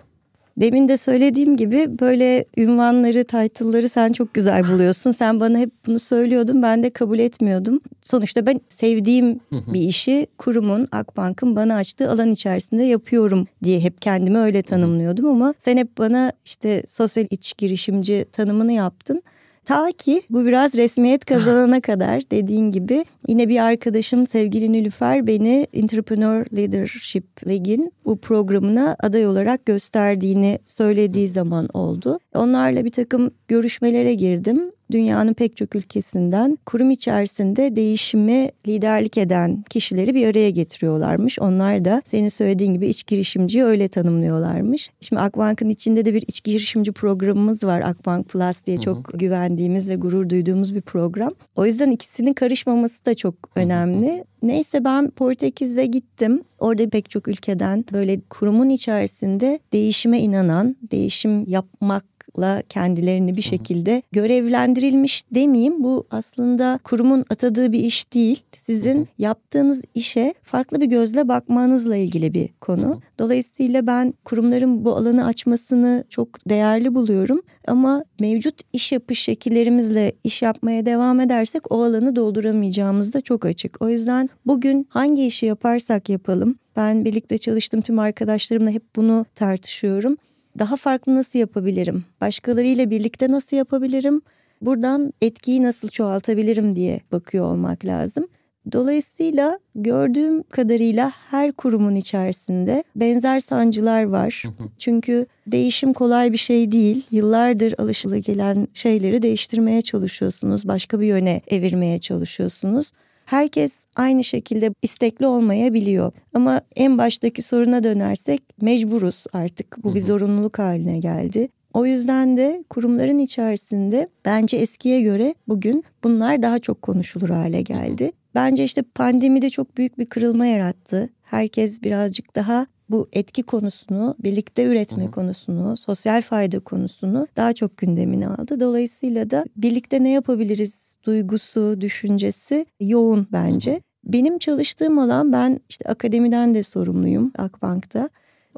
Demin de söylediğim gibi böyle ünvanları, title'ları sen çok güzel buluyorsun. Sen bana hep bunu söylüyordun ben de kabul etmiyordum. Sonuçta ben sevdiğim bir işi kurumun, Akbank'ın bana açtığı alan içerisinde yapıyorum diye hep kendimi öyle tanımlıyordum ama sen hep bana işte sosyal iç girişimci tanımını yaptın. Ta ki bu biraz resmiyet kazanana kadar dediğin gibi. Yine bir arkadaşım sevgili Nilüfer beni Entrepreneur Leadership League'in bu programına aday olarak gösterdiğini söylediği zaman oldu. Onlarla bir takım görüşmelere girdim dünyanın pek çok ülkesinden kurum içerisinde değişimi liderlik eden kişileri bir araya getiriyorlarmış. Onlar da senin söylediğin gibi iç girişimciyi öyle tanımlıyorlarmış. Şimdi Akbank'ın içinde de bir iç girişimci programımız var. Akbank Plus diye çok hı hı. güvendiğimiz ve gurur duyduğumuz bir program. O yüzden ikisinin karışmaması da çok önemli. Hı hı. Neyse ben Portekiz'e gittim. Orada pek çok ülkeden böyle kurumun içerisinde değişime inanan, değişim yapmak la kendilerini bir şekilde görevlendirilmiş demeyeyim. Bu aslında kurumun atadığı bir iş değil. Sizin yaptığınız işe farklı bir gözle bakmanızla ilgili bir konu. Dolayısıyla ben kurumların bu alanı açmasını çok değerli buluyorum. Ama mevcut iş yapış şekillerimizle iş yapmaya devam edersek o alanı dolduramayacağımız da çok açık. O yüzden bugün hangi işi yaparsak yapalım ben birlikte çalıştığım tüm arkadaşlarımla hep bunu tartışıyorum daha farklı nasıl yapabilirim? Başkalarıyla birlikte nasıl yapabilirim? Buradan etkiyi nasıl çoğaltabilirim diye bakıyor olmak lazım. Dolayısıyla gördüğüm kadarıyla her kurumun içerisinde benzer sancılar var. Çünkü değişim kolay bir şey değil. Yıllardır alışılagelen şeyleri değiştirmeye çalışıyorsunuz. Başka bir yöne evirmeye çalışıyorsunuz herkes aynı şekilde istekli olmayabiliyor. Ama en baştaki soruna dönersek mecburuz artık. Bu bir zorunluluk haline geldi. O yüzden de kurumların içerisinde bence eskiye göre bugün bunlar daha çok konuşulur hale geldi. Bence işte pandemi de çok büyük bir kırılma yarattı. Herkes birazcık daha bu etki konusunu, birlikte üretme Hı-hı. konusunu, sosyal fayda konusunu daha çok gündemine aldı. Dolayısıyla da birlikte ne yapabiliriz duygusu, düşüncesi yoğun bence. Hı-hı. Benim çalıştığım alan ben işte akademiden de sorumluyum Akbank'ta.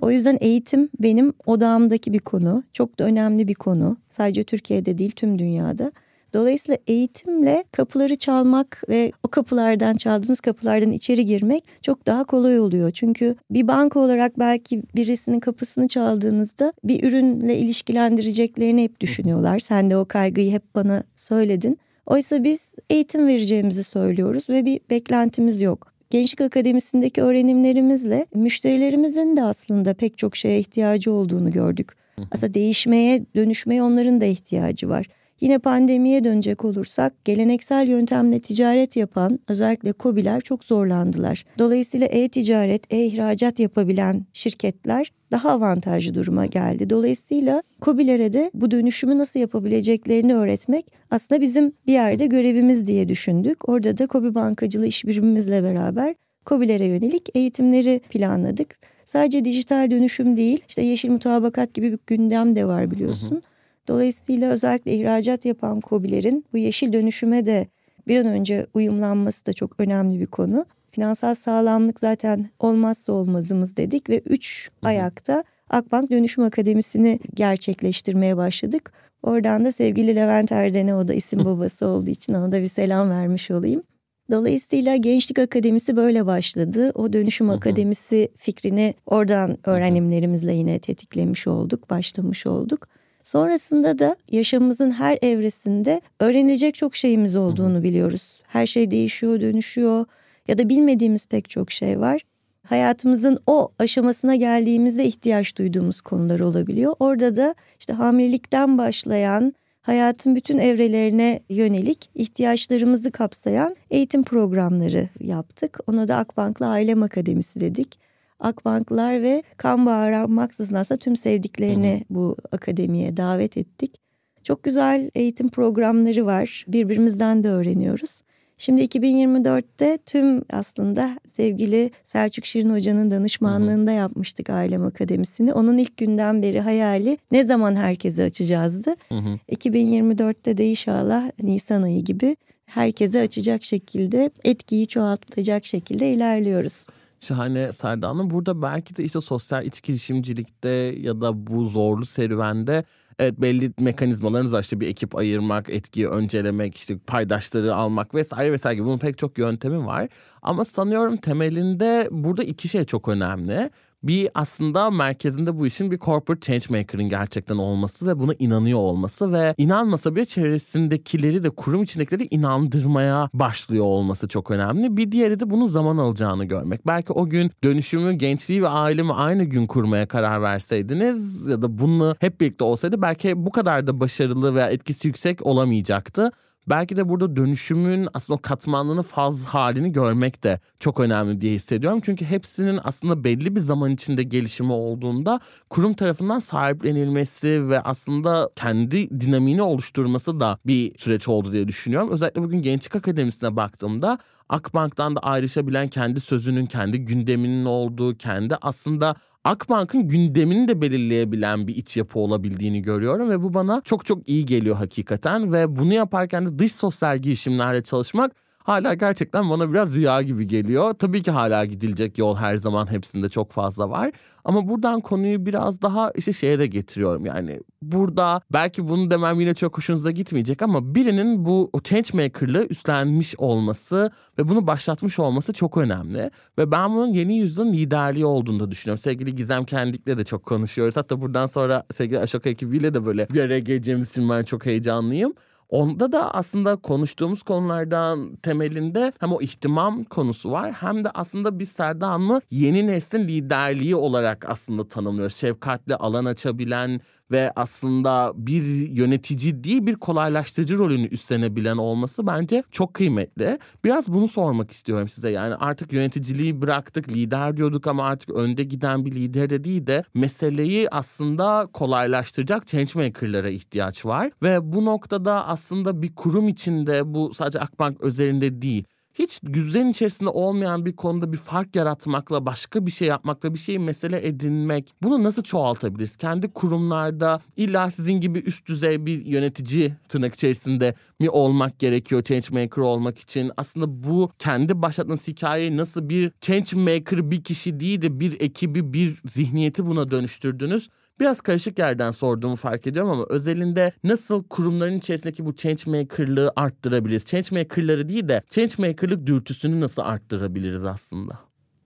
O yüzden eğitim benim odağımdaki bir konu. Çok da önemli bir konu. Sadece Türkiye'de değil tüm dünyada. Dolayısıyla eğitimle kapıları çalmak ve o kapılardan çaldığınız kapılardan içeri girmek çok daha kolay oluyor. Çünkü bir banka olarak belki birisinin kapısını çaldığınızda bir ürünle ilişkilendireceklerini hep düşünüyorlar. Sen de o kaygıyı hep bana söyledin. Oysa biz eğitim vereceğimizi söylüyoruz ve bir beklentimiz yok. Gençlik Akademisi'ndeki öğrenimlerimizle müşterilerimizin de aslında pek çok şeye ihtiyacı olduğunu gördük. Aslında değişmeye, dönüşmeye onların da ihtiyacı var. Yine pandemiye dönecek olursak geleneksel yöntemle ticaret yapan özellikle kobiler çok zorlandılar. Dolayısıyla e-ticaret, e-ihracat yapabilen şirketler daha avantajlı duruma geldi. Dolayısıyla kobilere de bu dönüşümü nasıl yapabileceklerini öğretmek aslında bizim bir yerde görevimiz diye düşündük. Orada da Kobi Bankacılığı işbirimimizle beraber kobilere yönelik eğitimleri planladık. Sadece dijital dönüşüm değil, işte yeşil mutabakat gibi bir gündem de var biliyorsun. Hı hı. Dolayısıyla özellikle ihracat yapan KOBİ'lerin bu yeşil dönüşüme de bir an önce uyumlanması da çok önemli bir konu. Finansal sağlamlık zaten olmazsa olmazımız dedik ve üç ayakta Akbank Dönüşüm Akademisi'ni gerçekleştirmeye başladık. Oradan da sevgili Levent Erden'e o da isim babası olduğu için ona da bir selam vermiş olayım. Dolayısıyla Gençlik Akademisi böyle başladı. O Dönüşüm Akademisi fikrini oradan öğrenimlerimizle yine tetiklemiş olduk, başlamış olduk. Sonrasında da yaşamımızın her evresinde öğrenilecek çok şeyimiz olduğunu biliyoruz. Her şey değişiyor, dönüşüyor ya da bilmediğimiz pek çok şey var. Hayatımızın o aşamasına geldiğimizde ihtiyaç duyduğumuz konular olabiliyor. Orada da işte hamilelikten başlayan hayatın bütün evrelerine yönelik ihtiyaçlarımızı kapsayan eğitim programları yaptık. Ona da Akbank'la Ailem Akademisi dedik. Akbanklar ve kan bağı aranmaksızın aslında tüm sevdiklerini bu akademiye davet ettik. Çok güzel eğitim programları var. Birbirimizden de öğreniyoruz. Şimdi 2024'te tüm aslında sevgili Selçuk Şirin Hoca'nın danışmanlığında yapmıştık Ailem Akademisi'ni. Onun ilk günden beri hayali ne zaman herkese açacağızdı. Hı hı. 2024'te de inşallah Nisan ayı gibi herkese açacak şekilde etkiyi çoğaltacak şekilde ilerliyoruz. Şahane Selda Hanım. Burada belki de işte sosyal iç girişimcilikte ya da bu zorlu serüvende Evet belli mekanizmalarınız var işte bir ekip ayırmak, etkiyi öncelemek, işte paydaşları almak vesaire vesaire gibi bunun pek çok yöntemi var. Ama sanıyorum temelinde burada iki şey çok önemli bir aslında merkezinde bu işin bir corporate changemaker'ın gerçekten olması ve buna inanıyor olması ve inanmasa bile çevresindekileri de kurum içindekileri inandırmaya başlıyor olması çok önemli. Bir diğeri de bunun zaman alacağını görmek. Belki o gün dönüşümü, gençliği ve ailemi aynı gün kurmaya karar verseydiniz ya da bunu hep birlikte olsaydı belki bu kadar da başarılı veya etkisi yüksek olamayacaktı. Belki de burada dönüşümün aslında o katmanlığını faz halini görmek de çok önemli diye hissediyorum. Çünkü hepsinin aslında belli bir zaman içinde gelişimi olduğunda kurum tarafından sahiplenilmesi ve aslında kendi dinamini oluşturması da bir süreç oldu diye düşünüyorum. Özellikle bugün Gençlik Akademisi'ne baktığımda Akbank'tan da ayrışabilen kendi sözünün, kendi gündeminin olduğu, kendi aslında Akbank'ın gündemini de belirleyebilen bir iç yapı olabildiğini görüyorum ve bu bana çok çok iyi geliyor hakikaten ve bunu yaparken de dış sosyal girişimlerle çalışmak hala gerçekten bana biraz rüya gibi geliyor. Tabii ki hala gidilecek yol her zaman hepsinde çok fazla var. Ama buradan konuyu biraz daha işte şeye de getiriyorum yani. Burada belki bunu demem yine çok hoşunuza gitmeyecek ama birinin bu changemaker'lığı üstlenmiş olması ve bunu başlatmış olması çok önemli. Ve ben bunun yeni yüzyılın liderliği olduğunu da düşünüyorum. Sevgili Gizem Kendik'le de çok konuşuyoruz. Hatta buradan sonra sevgili Aşoka ekibiyle de böyle bir araya geleceğimiz için ben çok heyecanlıyım. Onda da aslında konuştuğumuz konulardan temelinde hem o ihtimam konusu var hem de aslında biz Serda Hanım'ı yeni neslin liderliği olarak aslında tanımlıyoruz. Şefkatli alan açabilen, ve aslında bir yönetici değil bir kolaylaştırıcı rolünü üstlenebilen olması bence çok kıymetli. Biraz bunu sormak istiyorum size. Yani artık yöneticiliği bıraktık, lider diyorduk ama artık önde giden bir lider de değil de meseleyi aslında kolaylaştıracak changemaker'lara ihtiyaç var. Ve bu noktada aslında bir kurum içinde bu sadece Akbank özelinde değil hiç düzen içerisinde olmayan bir konuda bir fark yaratmakla, başka bir şey yapmakla, bir şeyi mesele edinmek bunu nasıl çoğaltabiliriz? Kendi kurumlarda illa sizin gibi üst düzey bir yönetici tırnak içerisinde mi olmak gerekiyor change maker olmak için? Aslında bu kendi başlattığınız hikayeyi nasıl bir change maker bir kişi değil de bir ekibi, bir zihniyeti buna dönüştürdünüz? Biraz karışık yerden sorduğumu fark ediyorum ama özelinde nasıl kurumların içerisindeki bu changemaker'lığı arttırabiliriz? Changemaker'ları değil de changemaker'lık dürtüsünü nasıl arttırabiliriz aslında?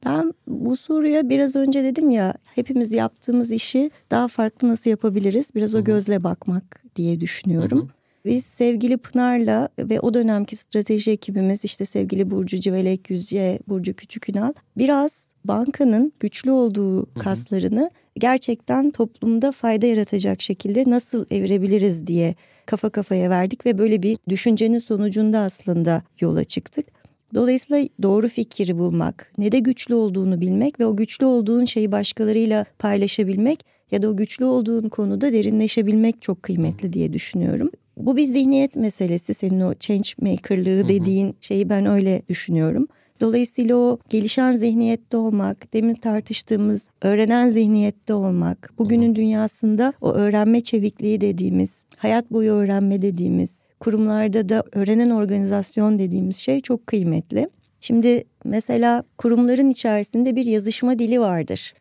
Ben bu soruya biraz önce dedim ya hepimiz yaptığımız işi daha farklı nasıl yapabiliriz? Biraz o gözle bakmak diye düşünüyorum. Hı-hı. Biz sevgili Pınar'la ve o dönemki strateji ekibimiz işte sevgili Burcu Civelek Yüzce, Burcu Küçükünal biraz bankanın güçlü olduğu kaslarını gerçekten toplumda fayda yaratacak şekilde nasıl evirebiliriz diye kafa kafaya verdik ve böyle bir düşüncenin sonucunda aslında yola çıktık. Dolayısıyla doğru fikri bulmak, ne de güçlü olduğunu bilmek ve o güçlü olduğun şeyi başkalarıyla paylaşabilmek ya da o güçlü olduğun konuda derinleşebilmek çok kıymetli diye düşünüyorum. Bu bir zihniyet meselesi. Senin o change maker'lığı dediğin şeyi ben öyle düşünüyorum. Dolayısıyla o gelişen zihniyette olmak, demin tartıştığımız öğrenen zihniyette olmak, bugünün dünyasında o öğrenme çevikliği dediğimiz, hayat boyu öğrenme dediğimiz, kurumlarda da öğrenen organizasyon dediğimiz şey çok kıymetli. Şimdi mesela kurumların içerisinde bir yazışma dili vardır.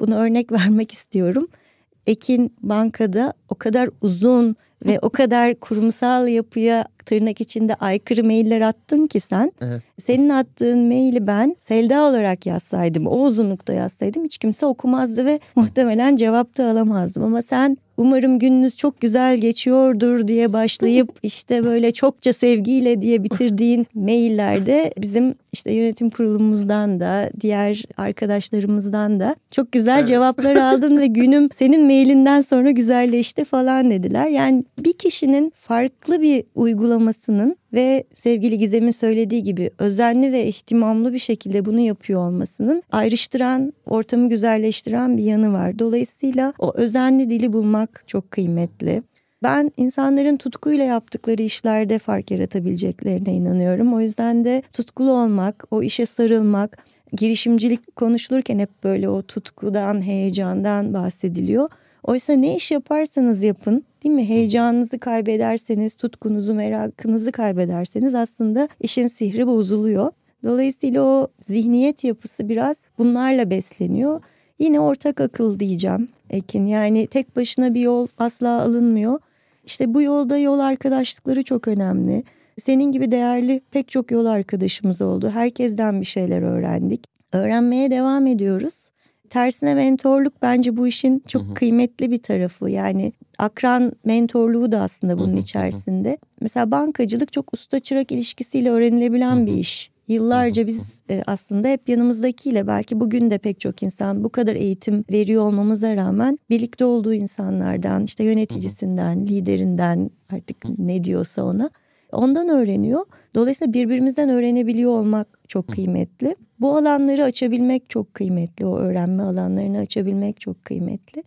Bunu örnek vermek istiyorum. Ekin bankada o kadar uzun ve o kadar kurumsal yapıya tırnak içinde aykırı mailler attın ki sen. Evet. Senin attığın maili ben Selda olarak yazsaydım, o uzunlukta yazsaydım hiç kimse okumazdı ve muhtemelen cevap da alamazdım. Ama sen umarım gününüz çok güzel geçiyordur diye başlayıp işte böyle çokça sevgiyle diye bitirdiğin maillerde bizim işte yönetim kurulumuzdan da diğer arkadaşlarımızdan da çok güzel evet. cevaplar aldın ve günüm senin mailinden sonra güzelleşti falan dediler. Yani bir kişinin farklı bir uygulamasının ve sevgili Gizem'in söylediği gibi özenli ve ihtimamlı bir şekilde bunu yapıyor olmasının ayrıştıran, ortamı güzelleştiren bir yanı var. Dolayısıyla o özenli dili bulmak çok kıymetli. Ben insanların tutkuyla yaptıkları işlerde fark yaratabileceklerine inanıyorum. O yüzden de tutkulu olmak, o işe sarılmak, girişimcilik konuşulurken hep böyle o tutkudan, heyecandan bahsediliyor. Oysa ne iş yaparsanız yapın değil mi? Heyecanınızı kaybederseniz, tutkunuzu, merakınızı kaybederseniz aslında işin sihri bozuluyor. Dolayısıyla o zihniyet yapısı biraz bunlarla besleniyor. Yine ortak akıl diyeceğim Ekin. Yani tek başına bir yol asla alınmıyor. İşte bu yolda yol arkadaşlıkları çok önemli. Senin gibi değerli pek çok yol arkadaşımız oldu. Herkesten bir şeyler öğrendik. Öğrenmeye devam ediyoruz. Tersine mentorluk bence bu işin çok hı hı. kıymetli bir tarafı. Yani akran mentorluğu da aslında bunun hı hı. içerisinde. Mesela bankacılık çok usta çırak ilişkisiyle öğrenilebilen hı hı. bir iş. Yıllarca biz e, aslında hep yanımızdakiyle belki bugün de pek çok insan bu kadar eğitim veriyor olmamıza rağmen birlikte olduğu insanlardan işte yöneticisinden, liderinden artık ne diyorsa ona ondan öğreniyor. Dolayısıyla birbirimizden öğrenebiliyor olmak çok kıymetli. Bu alanları açabilmek çok kıymetli. O öğrenme alanlarını açabilmek çok kıymetli.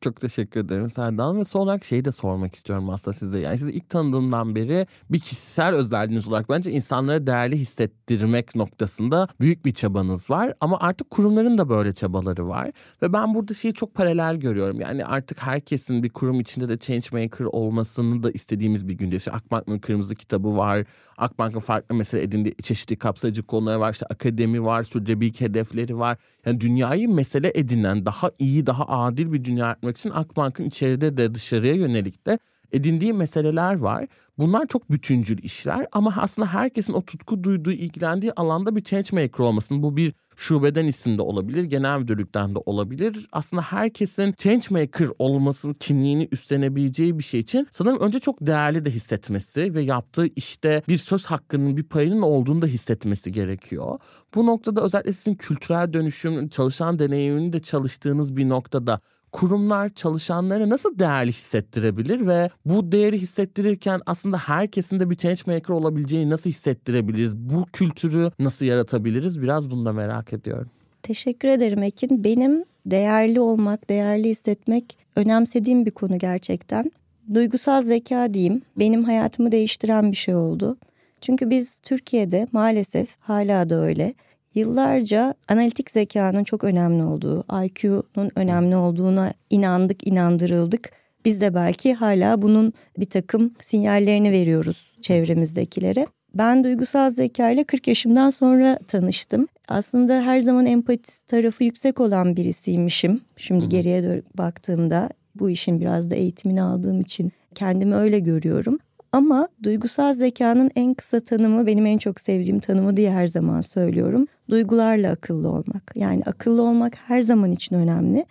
Çok teşekkür ederim Seldan ve son olarak şeyi de sormak istiyorum aslında size. Yani sizi ilk tanıdığımdan beri bir kişisel özelliğiniz olarak bence insanlara değerli hissettirmek noktasında büyük bir çabanız var. Ama artık kurumların da böyle çabaları var. Ve ben burada şeyi çok paralel görüyorum. Yani artık herkesin bir kurum içinde de changemaker olmasını da istediğimiz bir günde. İşte Akbank'ın kırmızı kitabı var. Akbank'ın farklı mesele edindiği çeşitli kapsayıcı konuları var. İşte akademi var, sürdürülebilirlik hedefleri var. Yani dünyayı mesele edinen daha iyi, daha adil bir dünya yaratmak için Akbank'ın içeride de dışarıya yönelik de edindiği meseleler var. Bunlar çok bütüncül işler ama aslında herkesin o tutku duyduğu, ilgilendiği alanda bir changemaker olmasın. Bu bir şubeden isimde olabilir, genel müdürlükten de olabilir. Aslında herkesin changemaker olmasının kimliğini üstlenebileceği bir şey için sanırım önce çok değerli de hissetmesi ve yaptığı işte bir söz hakkının, bir payının olduğunu da hissetmesi gerekiyor. Bu noktada özellikle sizin kültürel dönüşüm, çalışan deneyimini de çalıştığınız bir noktada kurumlar çalışanlara nasıl değerli hissettirebilir ve bu değeri hissettirirken aslında herkesin de bir change maker olabileceğini nasıl hissettirebiliriz? Bu kültürü nasıl yaratabiliriz? Biraz bunu da merak ediyorum. Teşekkür ederim Ekin. Benim değerli olmak, değerli hissetmek önemsediğim bir konu gerçekten. Duygusal zeka diyeyim. Benim hayatımı değiştiren bir şey oldu. Çünkü biz Türkiye'de maalesef hala da öyle Yıllarca analitik zekanın çok önemli olduğu, IQ'nun önemli olduğuna inandık, inandırıldık. Biz de belki hala bunun bir takım sinyallerini veriyoruz çevremizdekilere. Ben duygusal zeka ile 40 yaşımdan sonra tanıştım. Aslında her zaman empati tarafı yüksek olan birisiymişim. Şimdi geriye baktığımda bu işin biraz da eğitimini aldığım için kendimi öyle görüyorum. Ama duygusal zekanın en kısa tanımı benim en çok sevdiğim tanımı diye her zaman söylüyorum. Duygularla akıllı olmak. Yani akıllı olmak her zaman için önemli.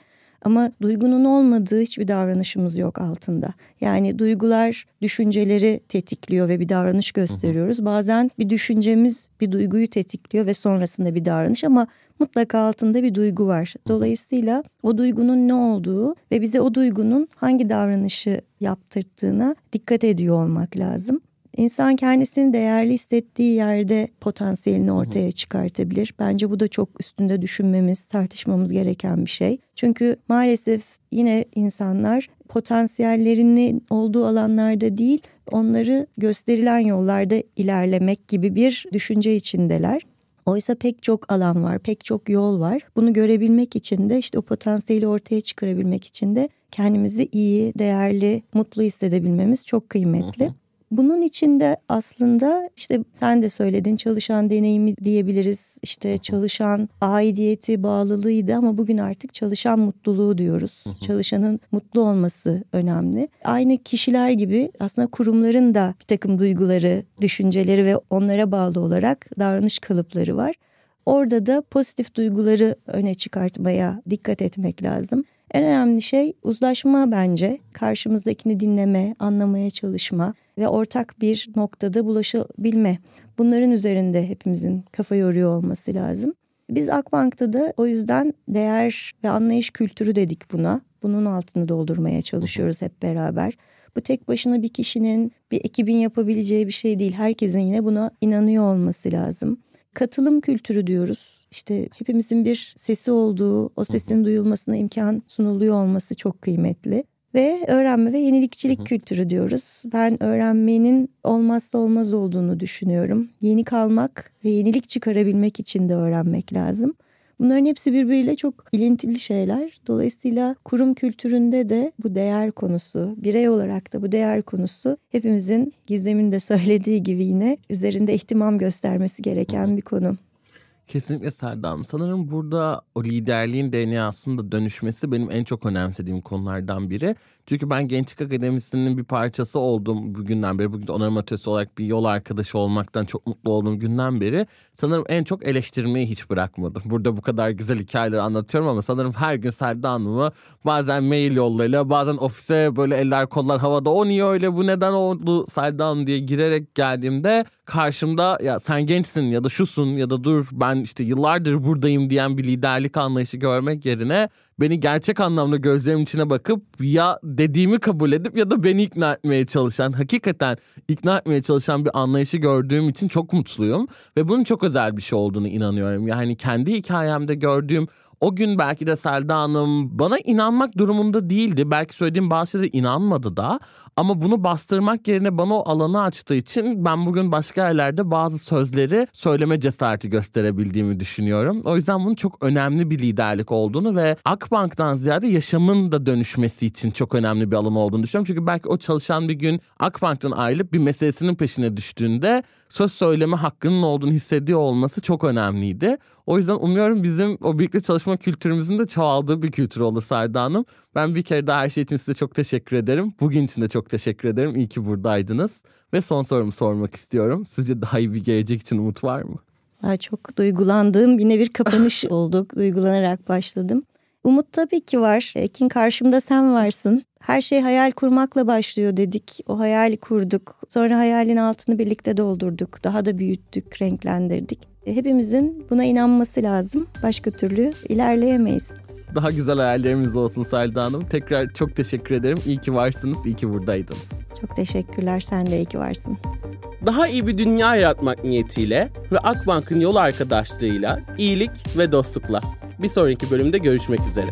Ama duygunun olmadığı hiçbir davranışımız yok altında. Yani duygular düşünceleri tetikliyor ve bir davranış gösteriyoruz. Bazen bir düşüncemiz bir duyguyu tetikliyor ve sonrasında bir davranış ama mutlaka altında bir duygu var. Dolayısıyla o duygunun ne olduğu ve bize o duygunun hangi davranışı yaptırttığına dikkat ediyor olmak lazım. İnsan kendisini değerli hissettiği yerde potansiyelini ortaya çıkartabilir. Bence bu da çok üstünde düşünmemiz, tartışmamız gereken bir şey. Çünkü maalesef yine insanlar potansiyellerinin olduğu alanlarda değil, onları gösterilen yollarda ilerlemek gibi bir düşünce içindeler. Oysa pek çok alan var, pek çok yol var. Bunu görebilmek için de işte o potansiyeli ortaya çıkarabilmek için de kendimizi iyi, değerli, mutlu hissedebilmemiz çok kıymetli. Hı hı. Bunun içinde aslında işte sen de söyledin çalışan deneyimi diyebiliriz. İşte çalışan aidiyeti, bağlılığıydı ama bugün artık çalışan mutluluğu diyoruz. Çalışanın mutlu olması önemli. Aynı kişiler gibi aslında kurumların da bir takım duyguları, düşünceleri ve onlara bağlı olarak davranış kalıpları var. Orada da pozitif duyguları öne çıkartmaya dikkat etmek lazım. En önemli şey uzlaşma bence. Karşımızdakini dinleme, anlamaya çalışma ve ortak bir noktada bulaşabilme. Bunların üzerinde hepimizin kafa yoruyor olması lazım. Biz Akbank'ta da o yüzden değer ve anlayış kültürü dedik buna. Bunun altını doldurmaya çalışıyoruz hep beraber. Bu tek başına bir kişinin, bir ekibin yapabileceği bir şey değil. Herkesin yine buna inanıyor olması lazım. Katılım kültürü diyoruz. İşte hepimizin bir sesi olduğu, o sesin duyulmasına imkan sunuluyor olması çok kıymetli ve öğrenme ve yenilikçilik hı kültürü diyoruz. Ben öğrenmenin olmazsa olmaz olduğunu düşünüyorum. Yeni kalmak ve yenilik çıkarabilmek için de öğrenmek lazım. Bunların hepsi birbiriyle çok ilintili şeyler. Dolayısıyla kurum kültüründe de bu değer konusu, birey olarak da bu değer konusu hepimizin Gizem'in de söylediği gibi yine üzerinde ihtimam göstermesi gereken bir konu. Kesinlikle Serdam. Sanırım burada o liderliğin DNA'sında dönüşmesi benim en çok önemsediğim konulardan biri. Çünkü ben Gençlik Akademisi'nin bir parçası oldum bugünden beri. Bugün onarım atölyesi olarak bir yol arkadaşı olmaktan çok mutlu olduğum günden beri. Sanırım en çok eleştirmeyi hiç bırakmadım. Burada bu kadar güzel hikayeleri anlatıyorum ama sanırım her gün Selda Hanım'ı bazen mail yollarıyla bazen ofise böyle eller kollar havada o niye öyle bu neden oldu Selda Hanım diye girerek geldiğimde karşımda ya sen gençsin ya da şusun ya da dur ben işte yıllardır buradayım diyen bir liderlik anlayışı görmek yerine beni gerçek anlamda gözlerimin içine bakıp ya dediğimi kabul edip ya da beni ikna etmeye çalışan, hakikaten ikna etmeye çalışan bir anlayışı gördüğüm için çok mutluyum. Ve bunun çok özel bir şey olduğunu inanıyorum. Yani kendi hikayemde gördüğüm o gün belki de Selda Hanım bana inanmak durumunda değildi. Belki söylediğim bazı şeylere inanmadı da. Ama bunu bastırmak yerine bana o alanı açtığı için ben bugün başka yerlerde bazı sözleri söyleme cesareti gösterebildiğimi düşünüyorum. O yüzden bunun çok önemli bir liderlik olduğunu ve Akbank'tan ziyade yaşamın da dönüşmesi için çok önemli bir alan olduğunu düşünüyorum. Çünkü belki o çalışan bir gün Akbank'tan ayrılıp bir meselesinin peşine düştüğünde söz söyleme hakkının olduğunu hissediyor olması çok önemliydi. O yüzden umuyorum bizim o birlikte çalışma kültürümüzün de çoğaldığı bir kültür olur Sayda Hanım. Ben bir kere daha her şey için size çok teşekkür ederim. Bugün için de çok teşekkür ederim. İyi ki buradaydınız. Ve son sorumu sormak istiyorum. Sizce daha iyi bir gelecek için umut var mı? Daha çok duygulandığım yine bir kapanış olduk. Duygulanarak başladım. Umut tabii ki var. Ekin karşımda sen varsın. Her şey hayal kurmakla başlıyor dedik. O hayali kurduk. Sonra hayalin altını birlikte doldurduk. Daha da büyüttük, renklendirdik. Hepimizin buna inanması lazım. Başka türlü ilerleyemeyiz. Daha güzel hayallerimiz olsun Selda Hanım. Tekrar çok teşekkür ederim. İyi ki varsınız, iyi ki buradaydınız. Çok teşekkürler. Sen de iyi ki varsın. Daha iyi bir dünya yaratmak niyetiyle ve Akbank'ın yol arkadaşlığıyla iyilik ve dostlukla. Bir sonraki bölümde görüşmek üzere.